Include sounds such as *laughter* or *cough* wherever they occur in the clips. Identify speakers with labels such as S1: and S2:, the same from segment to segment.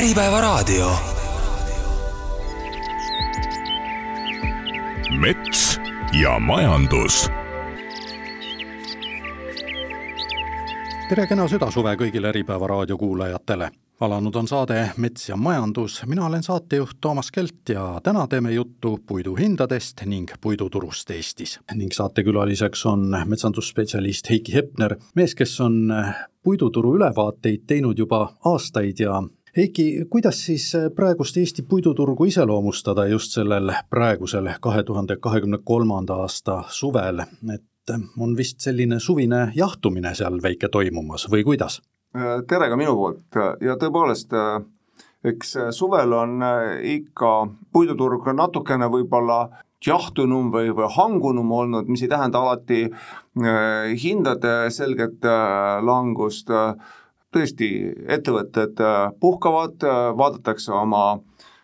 S1: Äripäevaraadio.
S2: mets ja majandus.
S3: tere kena südasuve kõigile Äripäeva raadio kuulajatele alanud on saade Mets ja majandus, mina olen saatejuht Toomas Kelt ja täna teeme juttu puiduhindadest ning puiduturust Eestis. ning saatekülaliseks on metsandusspetsialist Heiki Hepner, mees, kes on puiduturu ülevaateid teinud juba aastaid ja Heiki, kuidas siis praegust Eesti puiduturgu iseloomustada just sellel praegusel kahe tuhande kahekümne kolmanda aasta suvel, et on vist selline suvine jahtumine seal väike toimumas või kuidas?
S4: Äh, tere ka minu poolt. Ja tõepoolest, äh, eks äh, suvel on ikka puiduturg natukene võib-olla jahtunum või, või hangunum olnud, mis ei tähenda alati hindade selget langust, tõesti, ettevõtted puhkavad, vaadatakse oma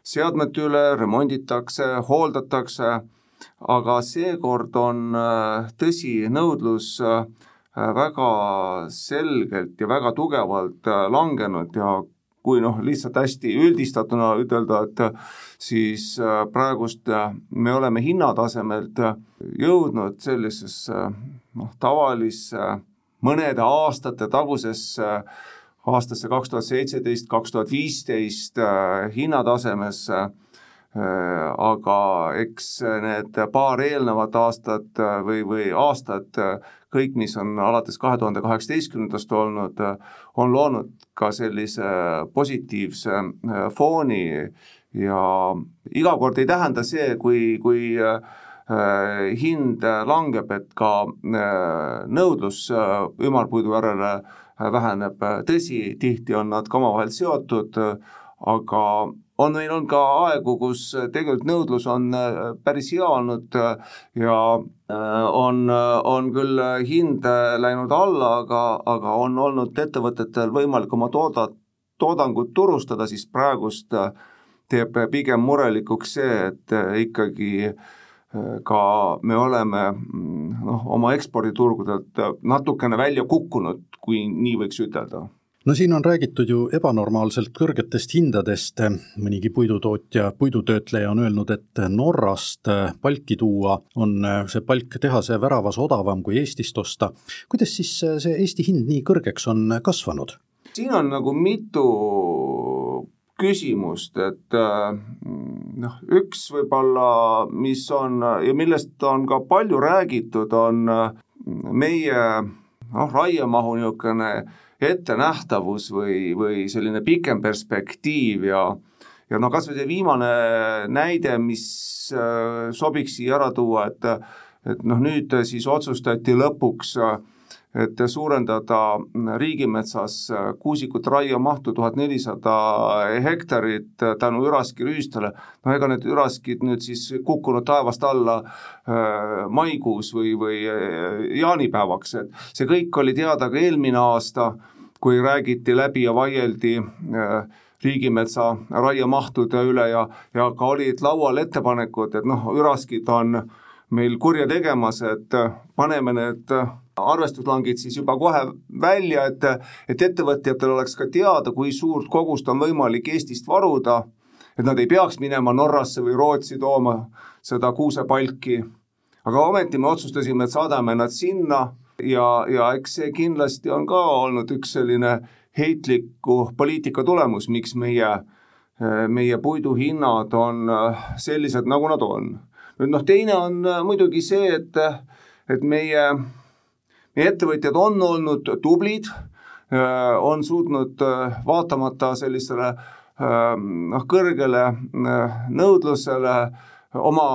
S4: seadmete üle, remonditakse, hooldatakse, aga seekord on tõsi, nõudlus äh, Äh, väga selgelt ja väga tugevalt äh, langenud ja kui noh, lihtsalt hästi üldistatuna ütelda, et äh, siis praegust me oleme hinnatasemelt jõudnud sellisesse noh, tavalisse mõnede aastate tagusesse aastasse kaks tuhat seitseteist, kaks tuhat viisteist hinnatasemesse. Aga eks need paar eelnevat aastat või, või aastat kõik, mis on alates kahe tuhande kaheksateistkümnendast olnud, on loonud ka sellise positiivse äh, fooni. Ja iga kord ei tähenda see, kui, kui äh, hind langeb, et ka äh, nõudlus ümarpuidu järele väheneb, tõsi, tihti on nad ka omavahel seotud, aga on meil on ka aegu, kus tegelikult nõudlus on päris hea olnud ja Äh, on, äh, on küll hind äh, läinud alla, aga, aga on olnud ettevõtetel võimalik oma tooda, toodangut turustada, siis praegust teeb pigem murelikuks see, et ikkagi ka me oleme mm, noh, oma eksporditurgudelt natukene välja kukkunud, kui nii võiks ütelda
S3: no siin on räägitud ju ebanormaalselt kõrgetest hindadest, mõnigi puidutootja, puidutöötleja on öelnud, et Norrast palki tuua on see palk tehase väravas odavam kui Eestist osta. kuidas siis see Eesti hind nii kõrgeks on kasvanud?
S4: siin on nagu mitu küsimust, et noh, üks võib-olla, mis on ja millest on ka palju räägitud, on meie noh, raiemahu niisugune ettenähtavus või, või selline pikem perspektiiv ja ja no kas või see viimane näide, mis äh, sobiks siia ära tuua, et et noh, nüüd siis otsustati lõpuks äh, et suurendada riigimetsas kuusikute raiemahtu tuhat nelisada hektarit tänu üraskirüüstele, no ega need üraskid nüüd siis kukkunud taevast alla äh, maikuus või, või äh, jaanipäevaks, et see kõik oli teada ka eelmine aasta, kui räägiti läbi ja vaieldi äh, riigimetsa raiemahtude üle ja, ja ka olid laual ettepanekud, et noh, üraskid on meil kurja tegemas, et paneme need arvestuslangid siis juba kohe välja, et, et ettevõtjatel oleks ka teada, kui suurt kogust on võimalik Eestist varuda, et nad ei peaks minema Norrasse või Rootsi tooma seda kuusepalki. aga ometi me otsustasime, et saadame nad sinna ja, ja eks see kindlasti on ka olnud üks selline heitliku poliitika tulemus, miks meie, meie puiduhinnad on sellised, nagu nad on. nüüd noh, teine on muidugi see, et, et meie meie ettevõtjad on olnud tublid, äh, on suutnud äh, vaatamata sellisele äh, noh, kõrgele nõudlusele oma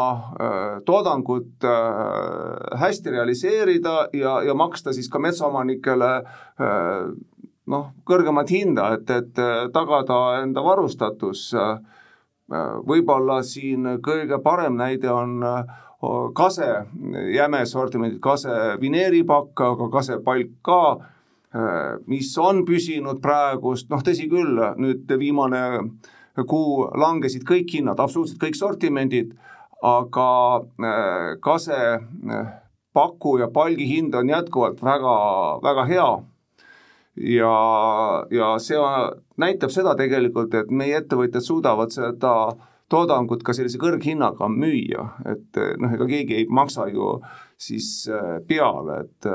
S4: toodangut hästi realiseerida ja, ja maksta siis ka metsaomanikele noh, kõrgemat hinda, et, et tagada enda varustatus. võib-olla siin kõige parem näide on kase, jäme sortimendid, kase vineeripakk, aga kasepalk ka, äh, mis on püsinud praegust, noh tõsi küll, nüüd viimane kuu langesid kõik hinnad, absoluutselt kõik sortimendid, aga äh, kase äh, paku ja palgi hind on jätkuvalt väga, väga hea. ja, ja see näitab seda tegelikult, et meie ettevõtjad suudavad seda toodangut ka sellise kõrghinnaga müüa, et noh, ega keegi ei maksa ju siis äh, peale, et,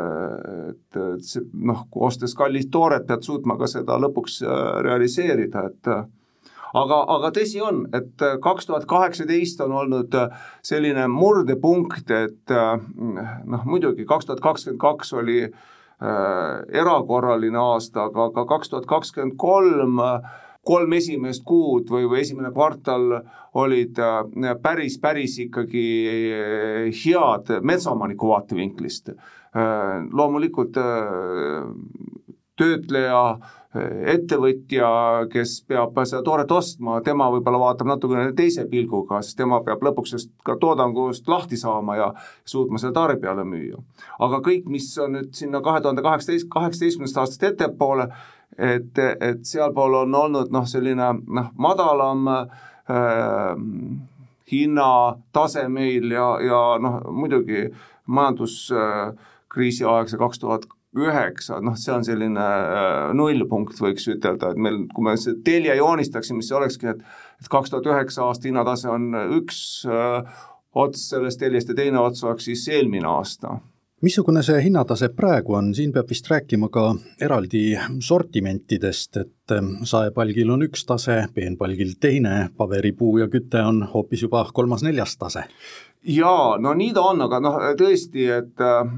S4: et, et see noh, ostes kallist tooret, pead suutma ka seda lõpuks realiseerida, et aga, aga tõsi on, et kaks tuhat kaheksateist on olnud selline murdepunkt, et noh, muidugi kaks tuhat kakskümmend kaks oli äh, erakorraline aasta, aga ka kaks tuhat kakskümmend kolm kolm esimest kuud või, või esimene kvartal olid äh, päris, päris ikkagi äh, head metsaomaniku vaatevinklist. Äh, loomulikult töötleja, ettevõtja, kes peab seda tooret ostma, tema võib-olla vaatab natukene teise pilguga, sest tema peab lõpuks sellest ka toodangust lahti saama ja suutma selle tarbijale müüa. aga kõik, mis on nüüd sinna kahe tuhande kaheksateist, kaheksateistkümnendast aastast ettepoole, et, et sealpool on olnud noh, selline noh, madalam äh, hinnatase meil ja, ja noh, muidugi majanduskriisi aeg, see kaks tuhat üheksa, noh, see on selline äh, nullpunkt, võiks ütelda, et meil, kui me see telje joonistaksime, siis olekski, et et kaks tuhat üheksa aasta hinnatase on üks öö, äh, ots sellest teljest ja teine ots oleks siis eelmine aasta
S3: missugune see hinnatase praegu on, siin peab vist rääkima ka eraldi sortimentidest, et ähm, saepalgil on üks tase, peenpalgil teine, paberipuu ja küte on hoopis juba kolmas-neljas tase.
S4: Jaa, no nii ta on, aga noh, tõesti, et äh,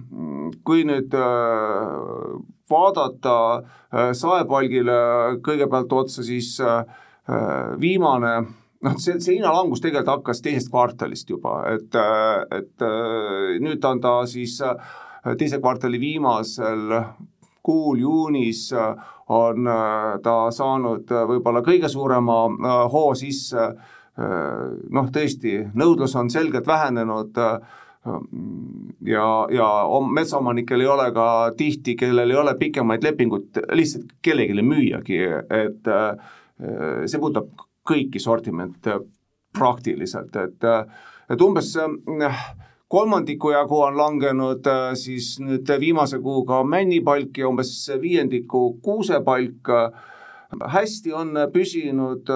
S4: kui nüüd äh, vaadata äh, saepalgile kõigepealt otsa, siis viimane noh, see, see hinnalangus tegelikult hakkas teisest kvartalist juba, et, et nüüd on ta siis teise kvartali viimasel kuul juunis on ta saanud võib-olla kõige suurema hoo sisse. Äh, noh, tõesti, nõudlus on selgelt vähenenud äh, ja, ja metsaomanikel ei ole ka tihti, kellel ei ole pikemaid lepinguid, lihtsalt kellelegi müüagi, et äh, see puudutab kõiki sortimente praktiliselt, et, et umbes kolmandiku jagu on langenud siis nüüd viimase kuuga männipalk ja umbes viiendiku kuusepalk. hästi on püsinud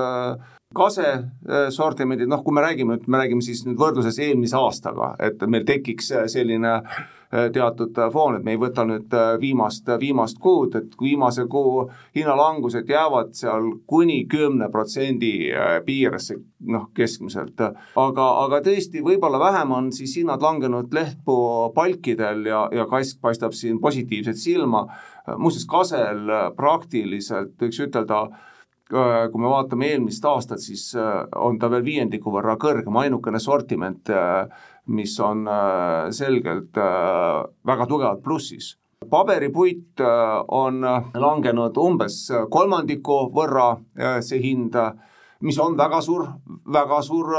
S4: kase äh, sortimendid, noh, kui me räägime, et me räägime siis nüüd võrdluses eelmise aastaga, et meil tekiks selline teatud foon, et me ei võta nüüd viimast, viimast kuud, et viimase kuu hinnalangused jäävad seal kuni kümne protsendi piiresse, noh, keskmiselt. aga, aga tõesti, võib-olla vähem on siis hinnad langenud lehtpuu palkidel ja, ja kask paistab siin positiivselt silma, muuseas, kasel praktiliselt võiks ütelda, Äh, kui me vaatame eelmist aastat, siis äh, on ta veel viiendiku võrra kõrgem, ainukene sortiment, äh, mis on selgelt väga tugevalt plussis. paberipuit on langenud umbes kolmandiku võrra, see hind, mis on väga suur, väga suur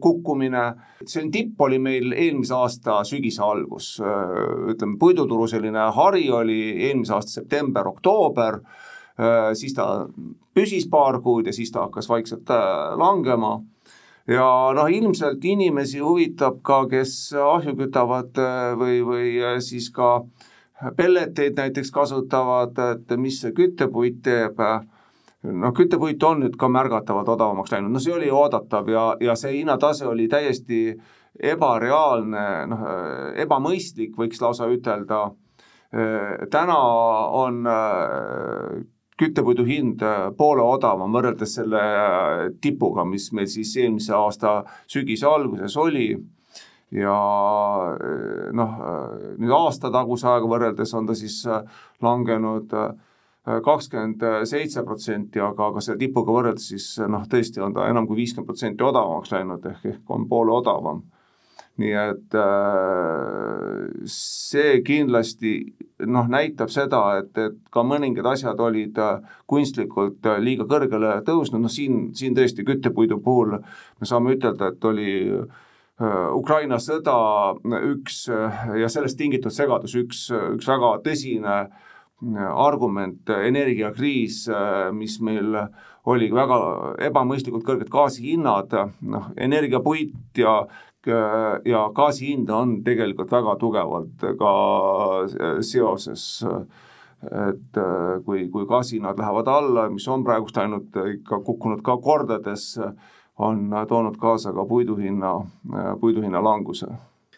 S4: kukkumine. selline tipp oli meil eelmise aasta sügise algus, ütleme puiduturu selline hari oli eelmise aasta september-oktoober Äh, siis ta püsis paar kuud ja siis ta hakkas vaikselt äh, langema ja noh, ilmselt inimesi huvitab ka, kes ahju kütavad äh, või, või siis ka pelleteid näiteks kasutavad, et mis see küttepuit teeb. noh, küttepuit on nüüd ka märgatavalt odavamaks läinud, no see oli oodatav ja, ja see hinnatase oli täiesti ebareaalne, noh, ebamõistlik, võiks lausa ütelda. täna on küttepuidu hind äh, poole odavam võrreldes selle äh, tipuga, mis meil siis eelmise aasta sügise alguses oli. ja äh, noh, nüüd aasta taguse ajaga võrreldes on ta siis langenud kakskümmend seitse protsenti, aga, aga selle tipuga võrreldes siis noh, tõesti on ta enam kui viiskümmend protsenti odavamaks läinud, ehk, ehk on poole odavam nii et äh, see kindlasti noh, näitab seda, et, et ka mõningad asjad olid äh, kunstlikult äh, liiga kõrgele tõusnud, noh siin, siin tõesti küttepuidu puhul me saame ütelda, et oli Ukraina sõda üks ja sellest tingitud segadus, üks, üks väga tõsine argument, energiakriis, mis meil oli väga ebamõistlikult kõrged gaasihinnad, noh, energiapuit ja Äh, ja gaasi hind on tegelikult väga tugevalt ka äh, seoses äh, et kui, kui gaasihinnad lähevad alla, mis on praegust ainult ikka kukkunud ka kordades, on toonud kaasa ka puiduhinna, puiduhinna languse.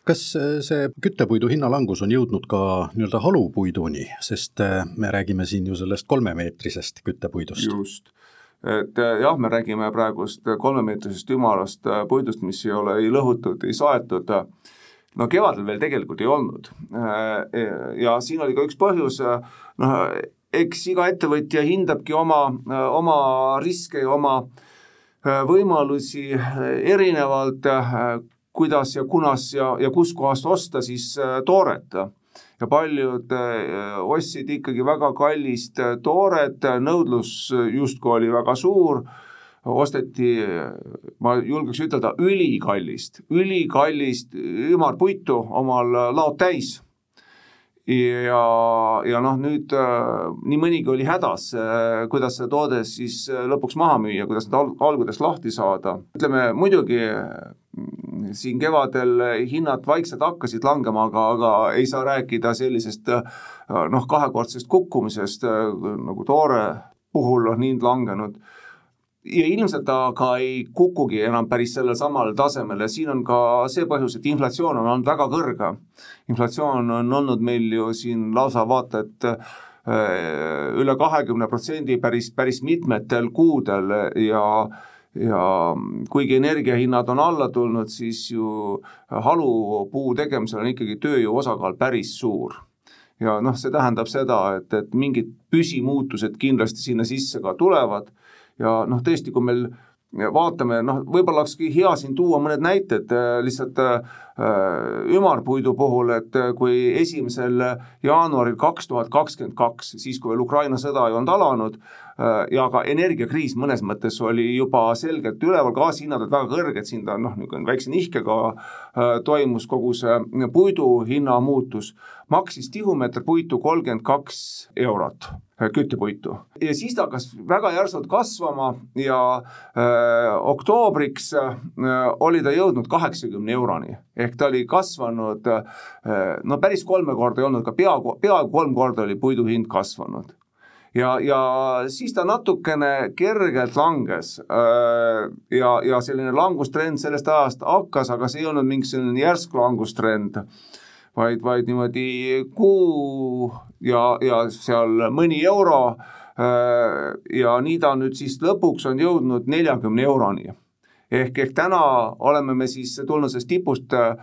S3: Kas see küttepuidu hinnalangus on jõudnud ka nii-öelda halupuiduni, sest me räägime siin ju sellest kolmemeetrisest küttepuidust?
S4: just, et jah, me räägime praegust kolmemeetrisest ümarast puidust, mis ei ole ei lõhutud, ei saetud, no kevadel veel tegelikult ei olnud. ja siin oli ka üks põhjus, noh, eks iga ettevõtja hindabki oma, oma riske ja oma võimalusi erinevalt, kuidas ja kunas ja, ja kuskohast osta siis äh, tooret. Ja paljud äh, ostsid ikkagi väga kallist äh, tooret, nõudlus justkui oli väga suur, osteti, ma julgeks ütelda, ülikallist, ülikallist ümarpuitu omal laod täis. Ja, ja noh, nüüd nii mõnigi oli hädas, kuidas see toode siis lõpuks maha müüa, kuidas ta algudest lahti saada. ütleme muidugi siin kevadel hinnad vaikselt hakkasid langema, aga, aga ei saa rääkida sellisest noh, kahekordsest kukkumisest nagu toore puhul on hind langenud ja ilmselt ta ka ei kukugi enam päris sellel samal tasemel ja siin on ka see põhjus, et inflatsioon on olnud väga kõrge. inflatsioon on olnud meil ju siin lausa vaata et äh, üle kahekümne protsendi päris, päris mitmetel kuudel ja ja kuigi energiahinnad on alla tulnud, siis ju halupuu tegemisel on ikkagi tööjõu osakaal päris suur. ja noh, see tähendab seda, et, et mingid püsimuutused kindlasti sinna sisse ka tulevad ja noh, tõesti, kui meil vaatame, noh, võib-olla olekski hea siin tuua mõned näited äh, lihtsalt äh, ümarpuidu puhul, et äh, kui esimesel jaanuaril kaks tuhat kakskümmend kaks, siis kui veel Ukraina sõda ei olnud alanud, ja ka energiakriis mõnes mõttes oli juba selgelt üleval, gaasihinnad olid väga kõrged, siin ta noh, niisugune väikse nihkega toimus kogu see puidu hinna muutus, maksis tihumeeter puitu kolmkümmend kaks eurot küttepuitu. ja siis ta hakkas väga järsult kasvama ja äh, oktoobriks äh, oli ta jõudnud kaheksakümne euroni. ehk ta oli kasvanud äh,, no päris kolme korda ei olnud, aga peaaegu, peaaegu kolm korda oli puidu hind kasvanud ja, ja siis ta natukene kergelt langes äh, ja, ja selline langustrend sellest ajast hakkas, aga see ei olnud mingi selline järsk langustrend vaid, vaid niimoodi kuu ja, ja seal mõni euro. Äh, ja nii ta nüüd siis lõpuks on jõudnud neljakümne euroni. ehk, ehk täna oleme me siis tulnud sellest tipust äh,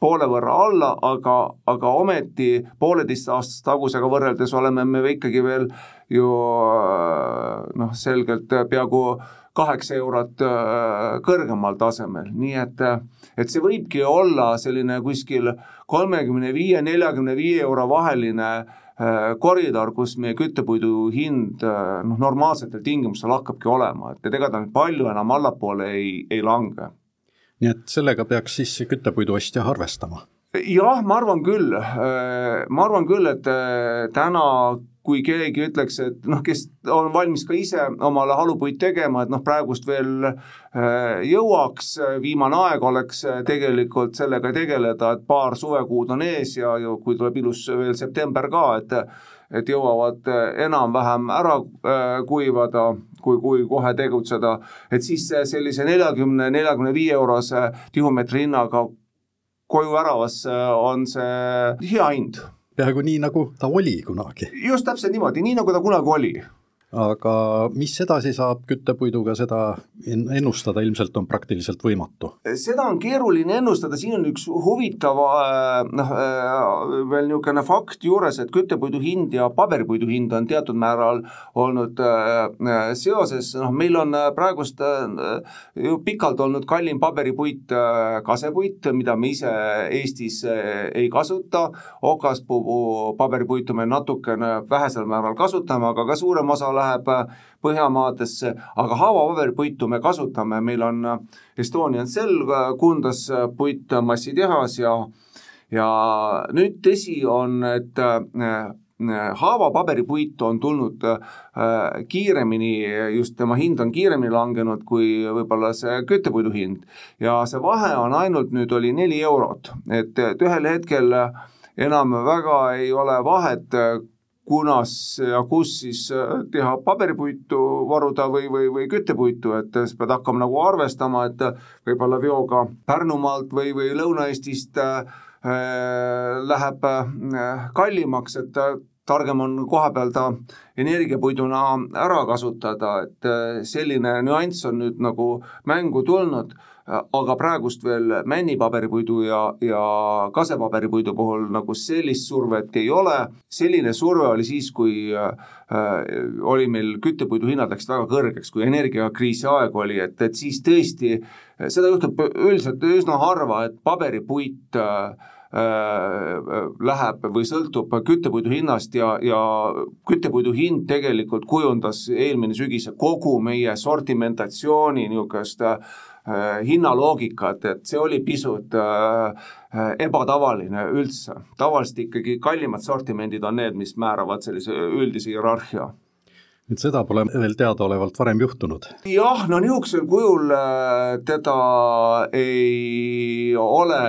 S4: poole võrra alla, aga, aga ometi pooleteist aastast tagusega võrreldes oleme me ikkagi veel ju äh, noh, selgelt peaaegu kaheksa eurot kõrgemal tasemel, nii et, et see võibki olla selline kuskil kolmekümne viie, neljakümne viie euro vaheline äh, koridor, kus meie küttepuidu hind äh, noh, normaalsetel tingimustel hakkabki olema, et ega ta nüüd palju enam allapoole ei, ei lange.
S3: Nii et sellega peaks siis küttepuidu ostja arvestama?
S4: jah, ma arvan küll, äh, ma arvan küll, et täna kui keegi ütleks, et noh, kes on valmis ka ise omale halupuid tegema, et noh, praegust veel äh, jõuaks, viimane aeg oleks äh, tegelikult sellega tegeleda, et paar suvekuud on ees ja, ja kui tuleb ilus veel september ka, et et jõuavad äh, enam-vähem ära kuivada, kui, kui kohe tegutseda, et siis sellise neljakümne, neljakümne viie eurose tihumeetri hinnaga koju väravasse on see hea hind
S3: peaaegu nii, nagu ta oli kunagi.
S4: just täpselt niimoodi, nii nagu ta kunagi oli
S3: aga mis edasi saab küttepuiduga, seda ennustada ilmselt on praktiliselt võimatu.
S4: seda on keeruline ennustada, siin on üks huvitav äh, noh, äh, veel niisugune fakt juures, et küttepuidu hind ja paberipuidu hind on teatud määral olnud äh, seoses, noh, meil on praegust ju pikalt olnud kallim paberipuit kasepuit, mida me ise Eestis ei kasuta, okaspuu paberipuitu me natukene vähesel määral kasutame, aga ka suurem osa läheb äh, Põhjamaadesse, aga haavapaberipuitu me kasutame, meil on äh, Estonian Cell äh, Kundas puitmassitehas ja ja nüüd tõsi on, et haavapaberipuit on tulnud kiiremini, just tema hind on kiiremini langenud kui võib-olla see küttepuidu hind. ja see vahe on ainult nüüd oli neli eurot, et, et ühel hetkel enam väga ei ole vahet, kunas ja kus siis teha paberipuitu varuda või, või, või küttepuitu, et sa pead hakkama nagu arvestama, et võib-olla veoga Pärnumaalt või, või Lõuna-Eestist äh, läheb kallimaks, et targem on koha peal ta energiapuiduna ära kasutada, et selline nüanss on nüüd nagu mängu tulnud aga praegust veel männipaberipuidu ja, ja kasepaberipuidu puhul nagu sellist survet ei ole, selline surve oli siis, kui äh, oli meil küttepuidu hinnad läksid väga kõrgeks, kui energiakriisi aeg oli, et, et siis tõesti, seda juhtub üldiselt üsna harva, et paberipuit äh, läheb või sõltub küttepuidu hinnast ja, ja küttepuidu hind tegelikult kujundas eelmine sügis kogu meie sortimentatsiooni niisugust äh, Äh, hinnaloogikat, et see oli pisut äh, äh, ebatavaline üldse. tavaliselt ikkagi kallimad sortimendid on need, mis määravad sellise üldise hierarhia
S3: nüüd seda pole veel teadaolevalt varem juhtunud?
S4: jah, no niisugusel kujul teda ei ole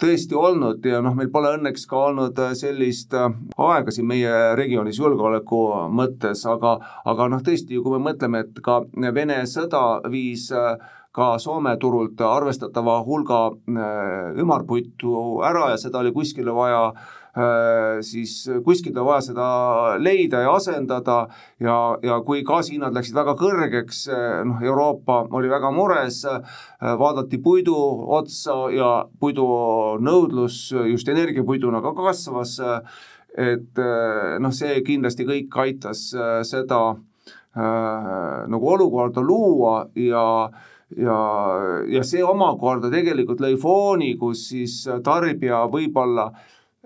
S4: tõesti olnud ja noh, meil pole õnneks ka olnud äh, sellist äh, aega siin meie regioonis julgeoleku mõttes, aga, aga noh, tõesti, kui me mõtleme, et ka Vene sõda viis äh, ka Soome turult arvestatava hulga ümarpuitu ära ja seda oli kuskile vaja Äh, siis kuskilt on vaja seda leida ja asendada. Ja, ja kui gaasihinnad läksid väga kõrgeks, äh, noh, Euroopa oli väga mures, äh, vaadati puidu otsa ja puidu nõudlus just energiapuiduna ka kasvas, et noh, see kindlasti kõik aitas seda äh, nagu olukorda luua ja ja, ja see omakorda tegelikult lõi fooni, kus siis tarbija võib-olla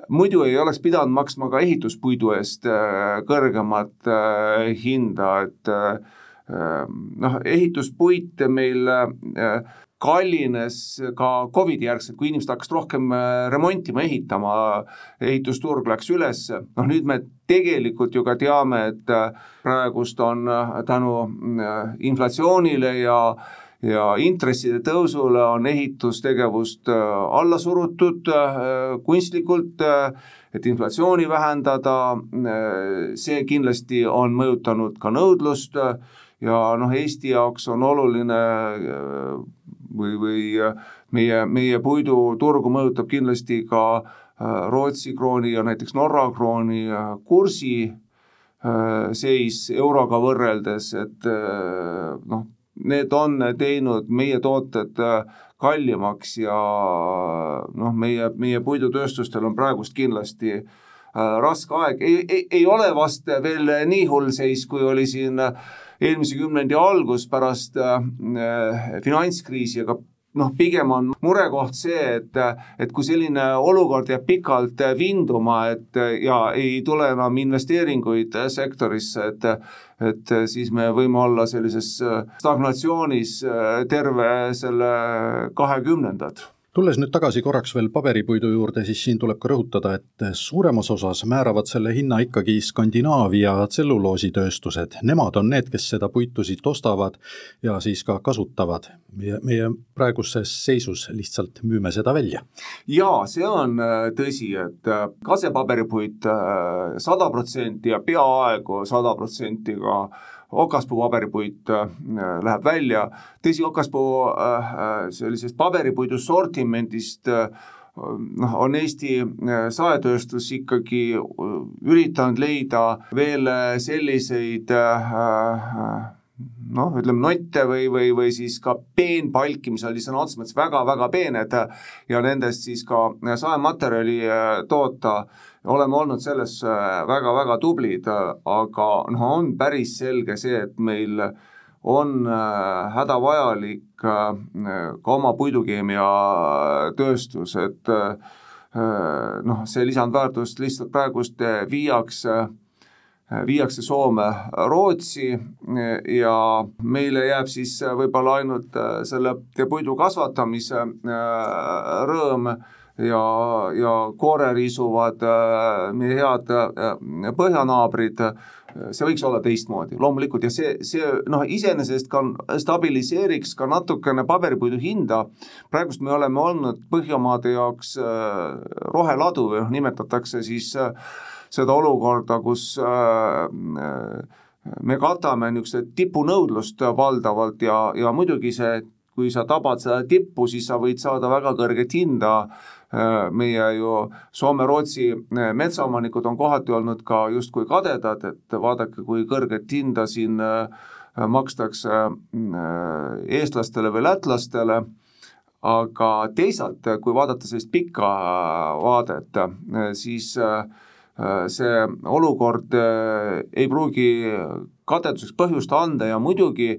S4: muidu ei oleks pidanud maksma ka ehituspuidu eest äh, kõrgemat äh, hinda, et äh, noh, ehituspuit meil kallines ka Covidi järgselt, kui inimesed hakkasid rohkem remontima, ehitama, ehitusturg läks üles, noh nüüd me tegelikult ju ka teame, et praegust on tänu inflatsioonile ja äh, ja intresside tõusule on ehitustegevust äh, alla surutud äh, kunstlikult, äh, et inflatsiooni vähendada, see kindlasti on mõjutanud ka nõudlust ja noh, Eesti jaoks on oluline või, või meie, meie puiduturgu mõjutab kindlasti ka Rootsi krooni ja näiteks Norra krooni kursi seis euroga võrreldes, et noh, need on teinud meie tooted äh, kallimaks ja noh, meie, meie puidutööstustel on praegust kindlasti äh, raske aeg, ei, ei, ei ole vast veel nii hull seis, kui oli siin eelmise kümnendi algus pärast äh, finantskriisi, aga noh, pigem on murekoht see, et, et kui selline olukord jääb pikalt vinduma, et ja ei tule enam investeeringuid sektorisse, et et siis me võime olla sellises stagnatsioonis terve selle kahekümnendad
S3: tulles nüüd tagasi korraks veel paberipuidu juurde, siis siin tuleb ka rõhutada, et suuremas osas määravad selle hinna ikkagi Skandinaavia tselluloositööstused. Nemad on need, kes seda puitu siit ostavad ja siis ka kasutavad. meie, meie praeguses seisus lihtsalt müüme seda välja.
S4: jaa, see on äh, tõsi, et äh, kasepaberipuit äh, sada protsenti ja peaaegu sada protsenti ka okaspuu paberipuit äh, läheb välja, tõsi, okaspuu äh, äh, sellisest paberipuidu sortimendist noh, on Eesti saetööstus ikkagi üritanud leida veel selliseid noh, ütleme notte või, või, või siis ka peenpalki, mis oli sõna otseses mõttes väga-väga peened ja nendest siis ka saematerjali toota oleme olnud selles väga-väga äh, tublid, aga noh, on päris selge see, et meil on äh, hädavajalik äh, ka oma puidukeemiatööstus, et noh, see lisandväärtus lihtsalt praegust viiakse viiakse Soome, Rootsi ja meile jääb siis võib-olla ainult selle puidu kasvatamise rõõm ja, ja koore riisuvad äh, meie head äh, põhjanaabrid, see võiks olla teistmoodi, loomulikult, ja see, see noh, iseenesest ka stabiliseeriks ka natukene paberipuidu hinda, praegust me oleme olnud Põhjamaade jaoks äh, roheladu või noh, nimetatakse siis seda olukorda, kus me katame niisugust tipunõudlust valdavalt ja, ja muidugi see, kui sa tabad seda tippu, siis sa võid saada väga kõrget hinda meie ju Soome-Rootsi metsaomanikud on kohati olnud ka justkui kadedad, et vaadake, kui kõrget hinda siin makstakse eestlastele või lätlastele. Aga teisalt, kui vaadata sellist pikka vaadet, siis see olukord ei pruugi kadeduseks põhjust anda ja muidugi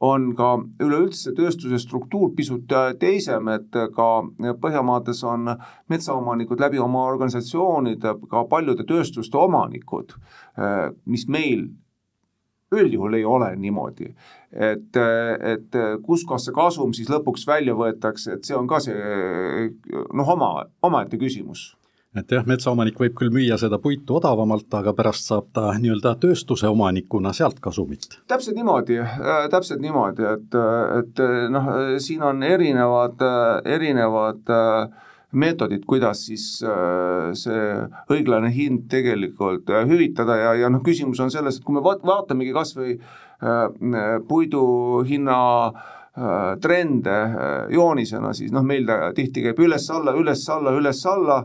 S4: on ka üleüldse tööstuse struktuur pisut teisem, et ka Põhjamaades on metsaomanikud läbi oma organisatsioonide ka paljude tööstuste omanikud, mis meil üldjuhul ei ole niimoodi. et, et kuskohast see kasum siis lõpuks välja võetakse, et see on ka see noh, oma, omaette küsimus
S3: et jah, metsaomanik võib küll müüa seda puitu odavamalt, aga pärast saab ta nii-öelda tööstuse omanikuna sealt kasumit.
S4: täpselt niimoodi äh,, täpselt niimoodi, et, et noh, siin on erinevad, erinevad äh, meetodid, kuidas siis äh, see õiglane hind tegelikult äh, hüvitada ja, ja noh, küsimus on selles, et kui me vaat-, vaatamegi kas või äh, puidu hinna trende joonisena, siis noh, meil ta tihti käib üles-alla, üles-alla, üles-alla,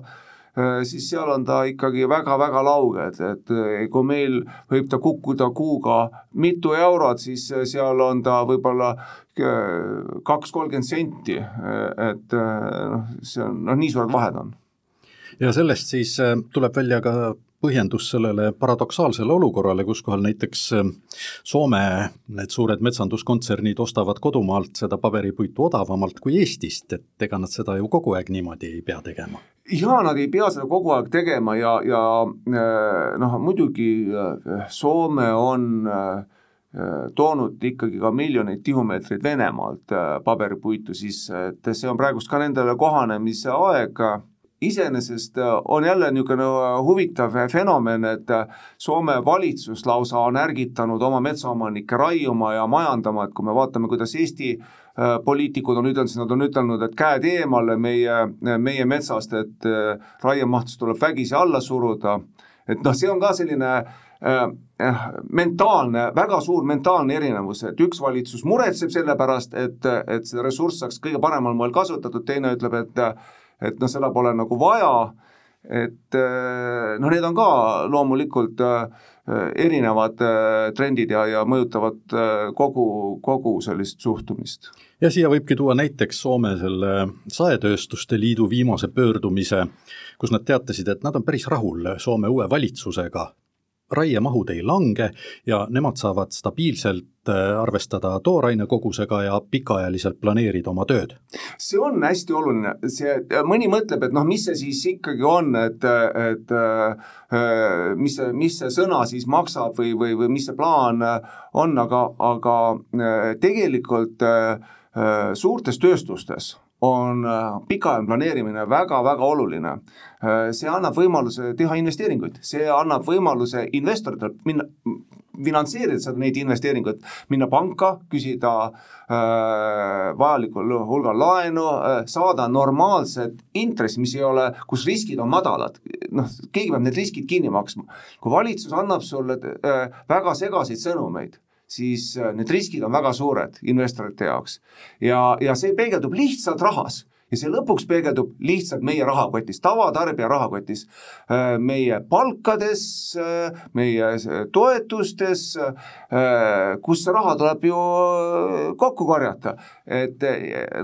S4: siis seal on ta ikkagi väga-väga lauge, et, et kui meil võib ta kukkuda kuuga mitu eurot, siis seal on ta võib-olla kaks kolmkümmend senti, et noh, see on, noh, nii suured vahed on.
S3: ja sellest siis äh, tuleb välja ka põhjendus sellele paradoksaalsele olukorrale, kus kohal näiteks äh, Soome need suured metsanduskontsernid ostavad kodumaalt seda paberipuitu odavamalt kui Eestist, et ega nad seda ju kogu aeg niimoodi ei pea tegema.
S4: jaa, nad ei pea seda kogu aeg tegema ja, ja äh, noh, muidugi Soome on äh, Äh, toonud ikkagi ka miljoneid tihumeetreid Venemaalt äh, paberipuitu sisse, et see on praegust ka nendele kohanemise aeg, iseenesest äh, on jälle niisugune huvitav fenomen, et Soome valitsus lausa on ärgitanud oma metsaomanikke raiuma ja majandama, et kui me vaatame, kuidas Eesti poliitikud on ütelnud, siis nad on ütelnud, et käed eemale meie, meie metsast, et raiemahtus tuleb vägisi alla suruda, et noh, see on ka selline äh, Äh, äh, mentaalne, väga suur mentaalne erinevus, et üks valitsus muretseb selle pärast, et, et see ressurss saaks kõige paremal moel kasutatud, teine ütleb, et et noh, seda pole nagu vaja, et äh, noh, need on ka loomulikult erinevad trendid ja, ja mõjutavad kogu, kogu sellist suhtumist.
S3: ja siia võibki tuua näiteks Soome selle saetööstuste liidu viimase pöördumise, kus nad teatasid, et nad on päris rahul Soome uue valitsusega raiemahud ei lange ja nemad saavad stabiilselt äh, arvestada tooraine kogusega ja pikaajaliselt planeerida oma tööd.
S4: see on hästi oluline, see, mõni mõtleb, et noh, mis see siis ikkagi on, et, et äh, mis see, mis see sõna siis maksab või, või, või mis see plaan on, aga, aga äh, tegelikult suurtes tööstustes on äh, pikaajaline planeerimine väga-väga oluline. Äh, see annab võimaluse teha investeeringuid, see annab võimaluse investoritel minna, finantseerida seda, neid investeeringuid, minna panka, küsida äh, vajalikul hulgal laenu äh,, saada normaalset intressi, mis ei ole, kus riskid on madalad, noh, keegi peab need riskid kinni maksma. kui valitsus annab sulle äh, väga segaseid sõnumeid siis äh, need riskid on väga suured investorite jaoks. ja, ja see peegeldub lihtsalt rahas ja see lõpuks peegeldub lihtsalt meie rahakotis, tavatarbija rahakotis, äh, meie palkades, äh, meie toetustes, kus see raha tuleb ju kokku korjata. et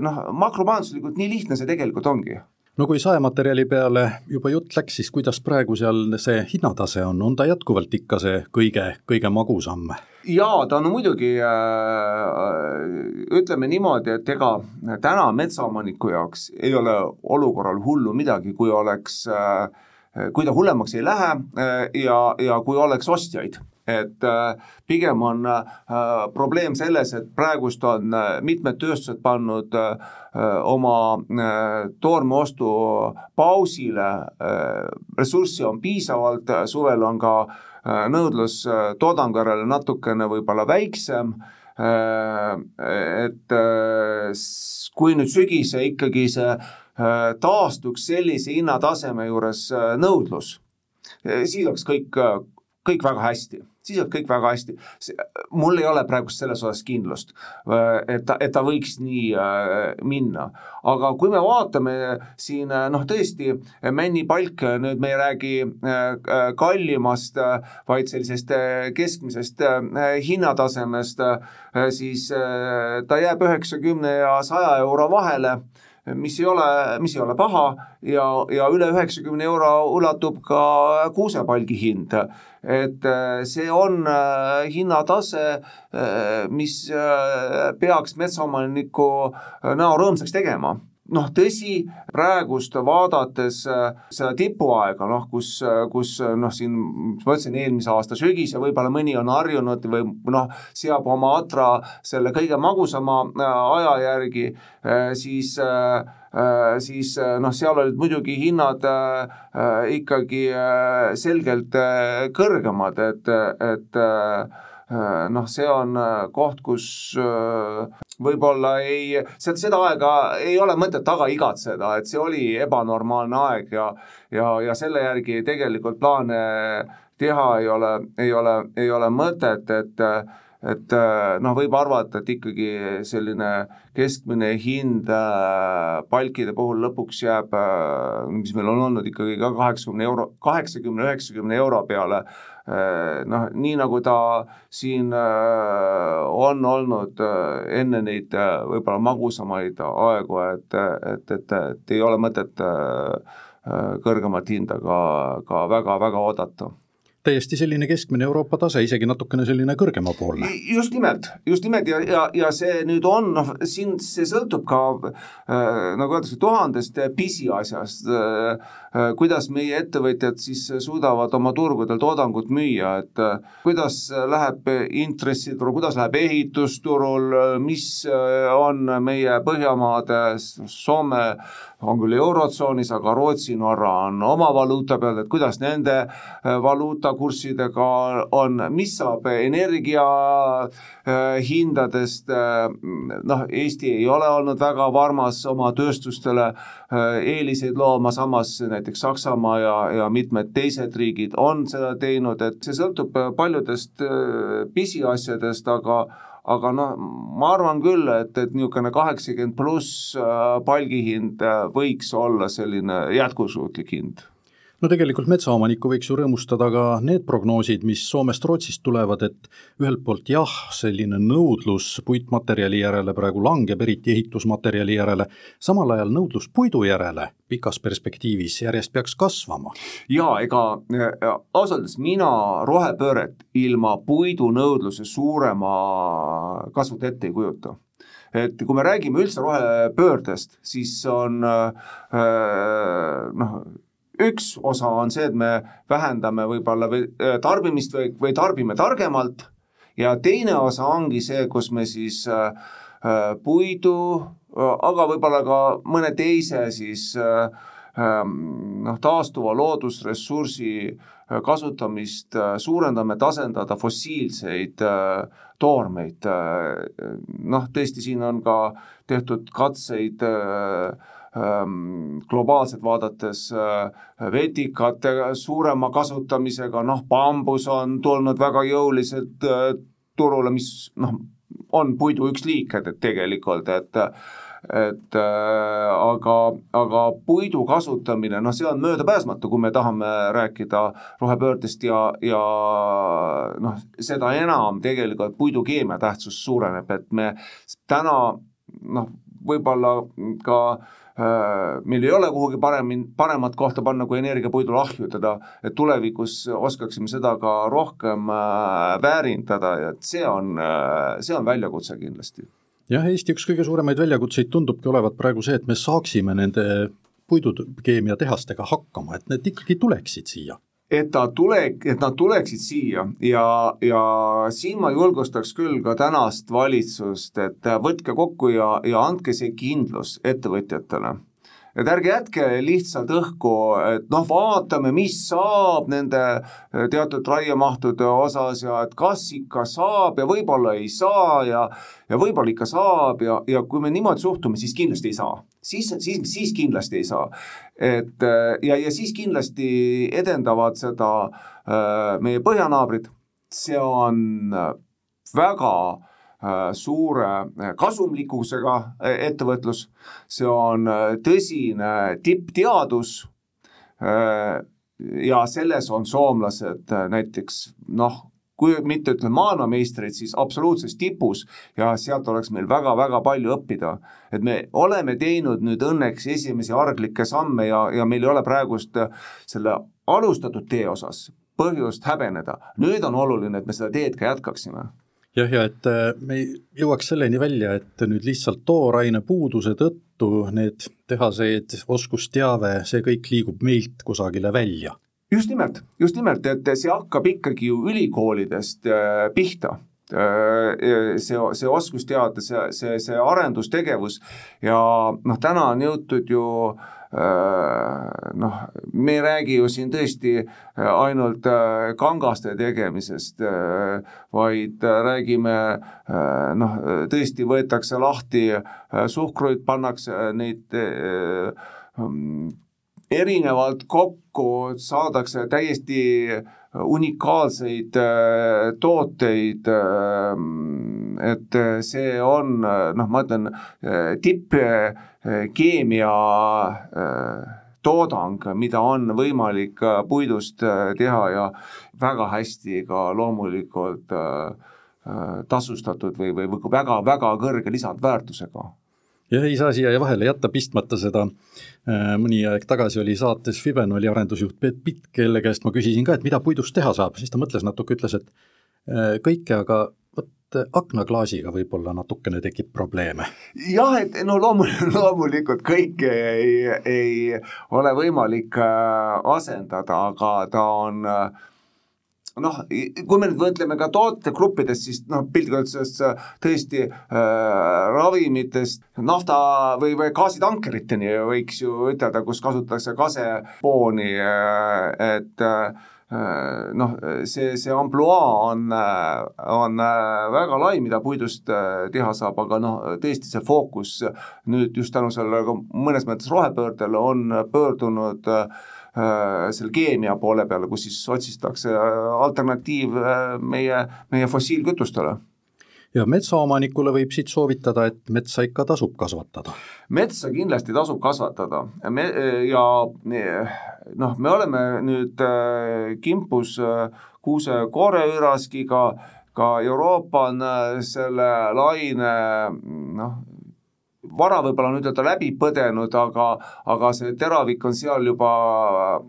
S4: noh, makromajanduslikult nii lihtne see tegelikult ongi
S3: no kui saematerjali peale juba jutt läks, siis kuidas praegu seal see hinnatase on, on ta jätkuvalt ikka see kõige, kõige magusam?
S4: jaa, ta on muidugi äh,, ütleme niimoodi, et ega täna metsaomaniku jaoks ei ole olukorral hullu midagi, kui oleks äh,, kui ta hullemaks ei lähe äh, ja, ja kui oleks ostjaid et äh, pigem on äh, probleem selles, et praegust on äh, mitmed tööstused pannud oma toormeostu pausile, ressurssi on piisavalt, suvel on ka nõudlus toodangu järele natukene võib-olla väiksem, et kui nüüd sügise ikkagi see taastuks sellise hinnataseme juures nõudlus siis oleks kõik, kõik väga hästi siis on kõik väga hästi. mul ei ole praegust selles osas kindlust, et ta, et ta võiks nii minna. aga kui me vaatame siin noh, tõesti männipalk, nüüd me ei räägi kallimast, vaid sellisest keskmisest hinnatasemest, siis ta jääb üheksakümne ja saja euro vahele mis ei ole, mis ei ole paha ja, ja üle üheksakümne euro ulatub ka kuusepalgi hind. Et äh, see on äh, hinnatase, äh, mis peaks metsaomaniku näo rõõmsaks tegema. Noh, tõsi, praegust vaadates seda tipuaega, noh, kus, kus noh, siin ma ütlesin, eelmise aasta sügis ja võib-olla mõni on harjunud või noh, seab oma atra selle kõige magusama aja järgi, äh, siis siis noh, seal olid muidugi hinnad ikkagi selgelt kõrgemad, et, et noh, see on koht, kus võib-olla ei, seda, seda aega ei ole mõtet taga igatseda, et see oli ebanormaalne aeg ja ja, ja selle järgi tegelikult plaane teha ei ole, ei ole, ei ole mõtet, et et noh, võib arvata, et ikkagi selline keskmine hind äh, palkide puhul lõpuks jääb, äh, mis meil on olnud ikkagi ka kaheksakümne euro, kaheksakümne, üheksakümne euro peale. Äh, noh, nii nagu ta siin äh, on olnud äh, enne neid võib-olla magusamaid aegu, et, et, et, et ei ole mõtet kõrgemat hinda ka, ka väga-väga oodata
S3: täiesti selline keskmine Euroopa tase, isegi natukene selline kõrgemapoolne.
S4: just nimelt, just nimelt ja, ja, ja see nüüd on, noh, siin see sõltub ka äh, nagu öeldakse, tuhandest pisiasjast äh,, kuidas meie ettevõtjad siis suudavad oma turgudel toodangut müüa, et äh, kuidas läheb intressiturul, kuidas läheb ehitusturul, mis äh, on meie Põhjamaade, Soome on küll Eurotsoonis, aga Rootsi, Norra on oma valuuta peal, et kuidas nende äh, valuutakurssidega on, mis saab energia äh, hindadest, äh, noh, Eesti ei ole olnud väga varmas oma tööstustele eeliseid looma, samas näiteks Saksamaa ja, ja mitmed teised riigid on seda teinud, et see sõltub paljudest pisiasjadest, aga aga noh, ma arvan küll, et, et niisugune kaheksakümmend pluss äh, palgihind äh, võiks olla selline jätkusuutlik hind
S3: no tegelikult metsaomanikku võiks ju rõõmustada ka need prognoosid, mis Soomest-Rootsist tulevad, et ühelt poolt jah, selline nõudlus puitmaterjali järele praegu langeb, eriti ehitusmaterjali järele, samal ajal nõudlus puidu järele pikas perspektiivis järjest peaks kasvama.
S4: jaa, ega ausalt öeldes mina rohepööret ilma puidunõudluse suurema kasvut ette ei kujuta et kui me räägime üldse rohepöördest, siis on äh, noh, üks osa on see, et me vähendame võib-olla või äh, tarbimist või, või tarbime targemalt. Ja teine osa ongi see, kus me siis äh, äh puidu, aga võib-olla ka mõne teise siis äh, ähm, noh, taastuva loodusressursi kasutamist suurendame, tasandada fossiilseid toormeid. noh, tõesti, siin on ka tehtud katseid äh, Ehm, globaalselt vaadates äh, vetikate suurema kasutamisega, noh, bambus on tulnud väga jõuliselt äh, turule, mis noh, on puidu üks liik, et tegelikult, et et äh, aga, aga puidu kasutamine, noh, see on möödapääsmatu, kui me tahame rääkida rohepöördest ja, ja noh, seda enam tegelikult puidukeemia tähtsus suureneb, et me täna noh, võib-olla ka äh, meil ei ole kuhugi paremin, paremat kohta panna kui energiapuidule ahjutada, et tulevikus oskaksime seda ka rohkem äh, väärindada ja et see on, äh, see on väljakutse kindlasti.
S3: Jah, Eesti üks kõige suuremaid väljakutseid tundubki olevat praegu see, et me saaksime nende puidukeemiatehastega hakkama, et need ikkagi tuleksid siia
S4: et ta tule, et nad tuleksid siia ja, ja siin ma julgustaks küll ka tänast valitsust, et võtke kokku ja, ja andke see kindlus ettevõtjatele. Et ärge jätke lihtsalt õhku, et noh, vaatame, mis saab nende eh, teatud raiemahtude osas ja et kas ikka saab ja võib-olla ei saa ja ja võib-olla ikka saab ja, ja kui me niimoodi suhtume, siis kindlasti ei saa. siis, siis, siis kindlasti ei saa. et eh, ja, ja siis kindlasti edendavad seda äh, meie põhjanaabrid, see on väga äh, Äh, suure äh, kasumlikkusega äh, ettevõtlus, see on tõsine tippteadus ja selles on soomlased näiteks noh, kui mitte ütleme maailmameistrid, siis absoluutses tipus ja sealt oleks meil väga-väga palju õppida. et me oleme teinud nüüd õnneks esimesi arglikke samme ja, ja meil ei ole praegust selle alustatud tee osas põhjust häbeneda. nüüd on oluline, et me seda teed ka jätkaksime
S3: jah, ja et äh, me jõuaks selleni välja, et nüüd lihtsalt tooraine puuduse tõttu need tehased, oskusteave, see kõik liigub meilt kusagile välja.
S4: just nimelt, just nimelt, et see hakkab ikkagi ju ülikoolidest äh, pihta äh, see, see oskusteade, see, see, see arendustegevus ja noh, täna on jõutud ju Äh, noh, me ei räägi ju siin tõesti äh, ainult äh, kangaste tegemisest, vaid räägime noh, tõesti võetakse lahti suhkruid, pannakse neid erinevalt kokku, saadakse täiesti unikaalseid tooteid et äh, see on äh, noh, ma ütlen äh, tippkeemia toodang, mida on võimalik puidust teha ja väga hästi ka loomulikult tasustatud või, või väga-väga kõrge lisandväärtusega
S3: jah, ei saa siia vahele jätta pistmata seda, mõni aeg tagasi oli saates Fibenoli arendusjuht Peet Pitt, kelle käest ma küsisin ka, et mida puidust teha saab, siis ta mõtles natuke, ütles, et kõike, aga et aknaklaasiga võib-olla natukene tekib probleeme.
S4: jah, et no loomulikult, *laughs* loomulikult kõike ei, ei ole võimalik äh, asendada, aga ta on äh, noh, kui me nüüd mõtleme ka tootegruppidest, siis noh, piltlikult öeldes äh, tõesti äh, ravimitest nafta või, või gaasitankeriteni võiks ju ütelda, kus kasutatakse kasepooni äh,, et Äh, noh, see, see ampluaa on, äh, on äh, väga lai, mida puidust teha saab, aga noh, tõesti see fookus nüüd just tänu sellele mõnes mõttes rohepöördele on pöördunud selle keemia poole peale, kus siis otsitakse alternatiiv meie, meie fossiilkütustele
S3: ja metsaomanikule võib siit soovitada, et metsa ikka tasub kasvatada.
S4: metsa kindlasti tasub kasvatada me, ja noh, me oleme nüüd äh, kimpus äh, kuuse kooreüraskiga, ka Euroopa on äh, selle laine noh, vara võib-olla nüüd ütelda läbi põdenud, aga, aga see teravik on seal juba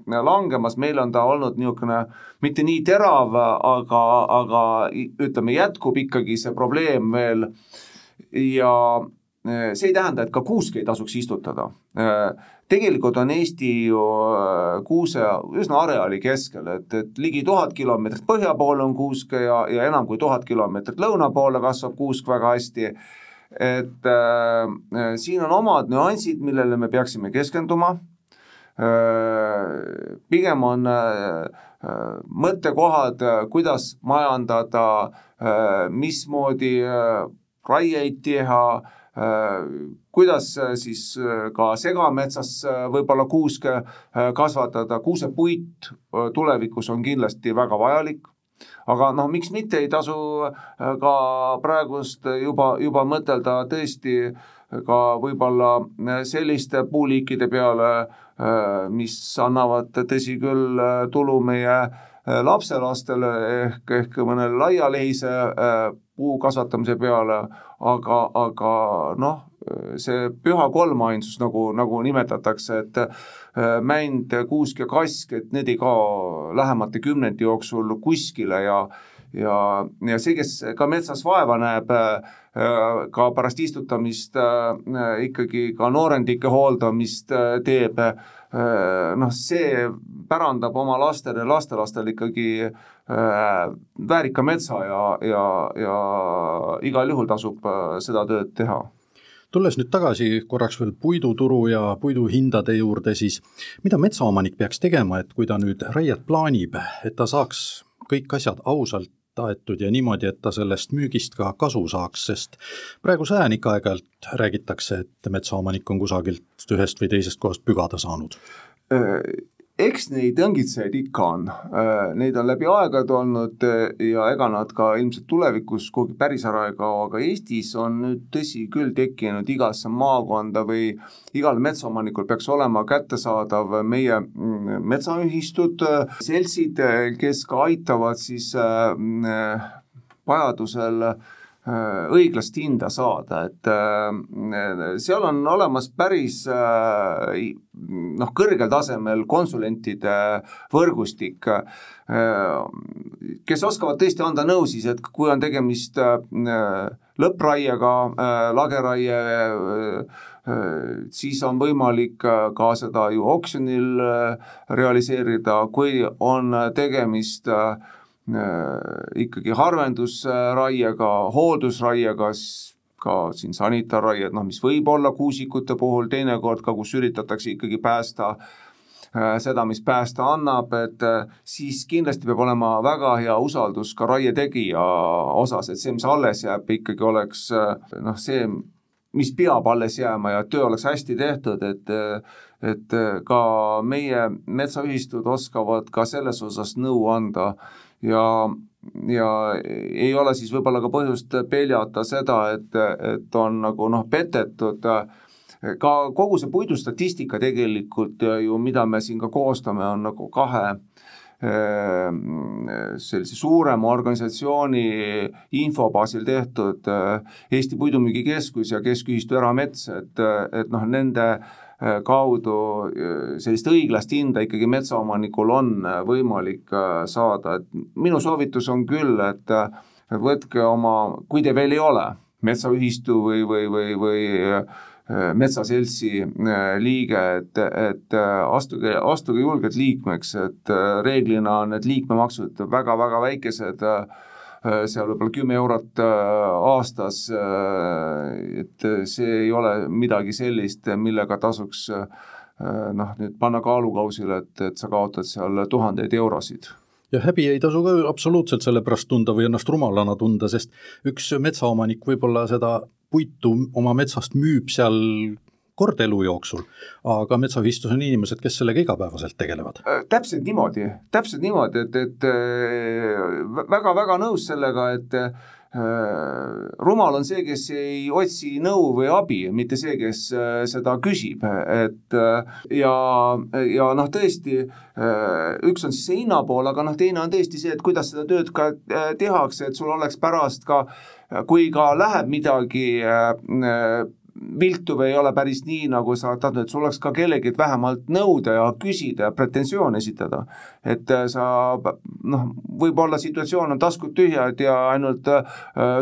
S4: langemas, meil on ta olnud niisugune mitte nii terav, aga, aga ütleme, jätkub ikkagi see probleem veel. Ja e, see ei tähenda, et ka kuuske ei tasuks istutada. E, tegelikult on Eesti ju e, kuuse üsna areaali keskel, et, et ligi tuhat kilomeetrit põhja poole on kuuske ja, ja enam kui tuhat kilomeetrit lõuna poole kasvab kuusk väga hästi et äh, siin on omad nüansid, millele me peaksime keskenduma äh,. pigem on äh, mõttekohad, kuidas majandada äh,, mismoodi äh, raieid teha äh,, kuidas äh, siis äh, ka segametsas äh, võib-olla kuuske kasvatada, kuusepuit tulevikus on kindlasti väga vajalik aga noh, miks mitte ei tasu äh, ka praegust juba, juba mõtelda tõesti ka võib-olla äh, selliste puuliikide peale, äh, mis annavad, tõsi küll, tulu meie lapselastele ehk, ehk mõne laialehise puu kasvatamise peale, aga, aga noh, see püha kolmainsus, nagu, nagu nimetatakse, et äh, mänd, kuusk ja kask, et need ei kao lähemate kümnendi jooksul kuskile ja ja, ja see, kes ka metsas vaeva näeb, äh, ka pärast istutamist äh, ikkagi ka noorendike hooldamist teeb, noh, see pärandab oma lastele, lastelastele ikkagi väärika metsa ja, ja, ja igal juhul tasub seda tööd teha.
S3: Tulles nüüd tagasi korraks veel puiduturu ja puiduhindade juurde, siis mida metsaomanik peaks tegema, et kui ta nüüd raiet plaanib, et ta saaks kõik asjad ausalt aetud ja niimoodi, et ta sellest müügist ka kasu saaks, sest praeguse ajani ikka aeg-ajalt räägitakse, et metsaomanik on kusagilt ühest või teisest kohast pügada saanud
S4: eks neid õngitsejaid ikka on, äh, neid on läbi aegade olnud äh, ja ega nad ka ilmselt tulevikus kuhugi päris ära ei kao, aga Eestis on nüüd tõsi küll tekkinud igasse maakonda või igal metsaomanikul peaks olema kättesaadav meie mm, metsaühistud, seltsid, kes ka aitavad siis äh, vajadusel äh, Äh, õiglast hinda saada, et äh, seal on olemas päris äh, noh, kõrgel tasemel konsulentide võrgustik, kes oskavad tõesti anda nõu siis, et kui on tegemist lõppraiega, lageraie, siis on võimalik ka seda ju oksjonil realiseerida, kui on tegemist äh, Äh, ikkagi harvendusraiega, hooldusraiega, ka siin sanitaarraied, noh, mis võib olla kuusikute puhul teinekord ka, kus üritatakse ikkagi päästa äh, seda, mis päästa annab, et äh, siis kindlasti peab olema väga hea usaldus ka raie tegija osas, et see, mis alles jääb, ikkagi oleks noh, see, mis peab alles jääma ja töö oleks hästi tehtud, et et ka meie metsaühistud oskavad ka selles osas nõu anda ja, ja ei ole siis võib-olla ka põhjust peljata seda, et, et on nagu noh, petetud. Ka kogu see puidustatistika tegelikult ju, mida me siin ka koostame, on nagu kahe sellise suurema organisatsiooni info baasil tehtud Eesti Puidumüügikeskus ja Keskühistu Eramets, et, et noh, nende kaudu äh, sellist õiglast hinda ikkagi metsaomanikul on äh, võimalik saada, et minu soovitus on küll, et võtke oma, kui te veel ei ole metsaühistu või, või, või, või metsaseltsi liige, et, et astuge, astuge julgelt liikmeks, et reeglina on need liikmemaksud väga-väga väikesed Äh, seal võib-olla kümme eurot äh, aastas, äh, et see ei ole midagi sellist, millega tasuks noh, nüüd panna kaalukausile, et, et sa kaotad seal tuhandeid eurosid.
S3: Ja häbi ei tasu ka absoluutselt selle pärast tunda või ennast rumalana tunda, sest üks metsaomanik võib-olla seda puitu oma metsast müüb seal kord elu jooksul, aga metsaühistus on inimesed, kes sellega igapäevaselt tegelevad.
S4: Äh, täpselt niimoodi, täpselt niimoodi, et, et väga-väga äh, nõus sellega, et äh, rumal on see, kes ei otsi nõu või abi, mitte see, kes seda küsib, et ja, ja noh, tõesti üks on siis see hinna pool, aga noh, teine on tõesti see, et kuidas seda tööd ka tehakse, et sul oleks pärast ka kui ka läheb midagi viltu või ei ole päris nii, nagu sa tahtnud, et sul oleks ka kellelgi vähemalt nõuda ja küsida ja pretensioone esitada. et äh, sa noh, võib-olla situatsioon on taskud tühjad ja ainult äh,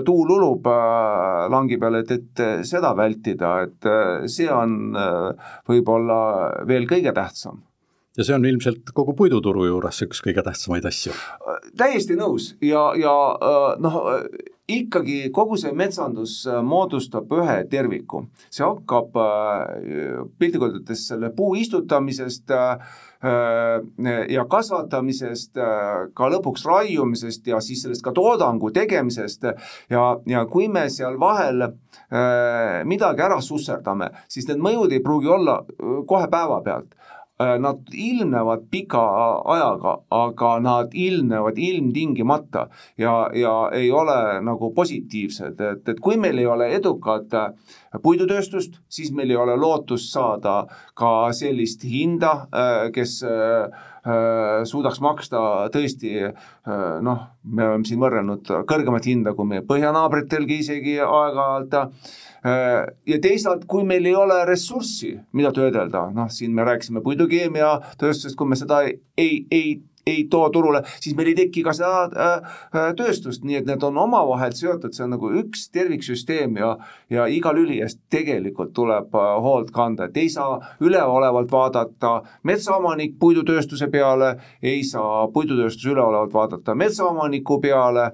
S4: tuul ulub äh, langi peal, et, et seda vältida, et äh, see on äh, võib-olla veel kõige tähtsam
S3: ja see on ilmselt kogu puiduturu juures üks kõige tähtsamaid asju.
S4: täiesti nõus ja, ja äh, noh, ikkagi kogu see metsandus äh, moodustab ühe terviku. see hakkab äh, piltlikult öeldes selle puu istutamisest ja kasvatamisest, ka lõpuks raiumisest ja siis sellest ka toodangu tegemisest ja, ja kui me seal vahel midagi ära susserdame, siis need mõjud ei pruugi olla kohe päevapealt Äh, nad ilmnevad pika ajaga, aga nad ilmnevad ilmtingimata ja, ja ei ole nagu positiivsed, et, et kui meil ei ole edukat äh, puidutööstust, siis meil ei ole lootust saada ka sellist hinda, äh, kes suudaks maksta tõesti noh, me oleme siin võrrelnud kõrgemat hinda kui meie põhjanaabritelgi isegi aeg-ajalt ja teisalt, kui meil ei ole ressurssi, mida töödelda, noh, siin me rääkisime puidukeemiatööstusest, kui me seda ei, ei, ei too turule, siis meil ei teki ka seda äh, äh, tööstust, nii et need on omavahel seotud, see on nagu üks terviksüsteem ja ja iga lüli eest tegelikult tuleb äh, hoolt kanda, et ei saa üleolevalt vaadata metsaomanik puidutööstuse peale, ei saa puidutööstus üleolevalt vaadata metsaomaniku peale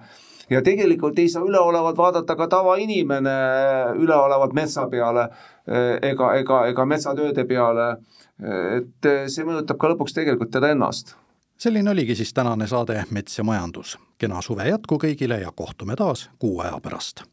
S4: ja tegelikult ei saa üleolevalt vaadata ka tavainimene üleolevalt metsa peale ega, ega, ega metsatööde peale, et see mõjutab ka lõpuks tegelikult teda ennast.
S3: Selline oligi siis tänane saade Mets ja majandus. kena suve jätku kõigile ja kohtume taas kuu aja pärast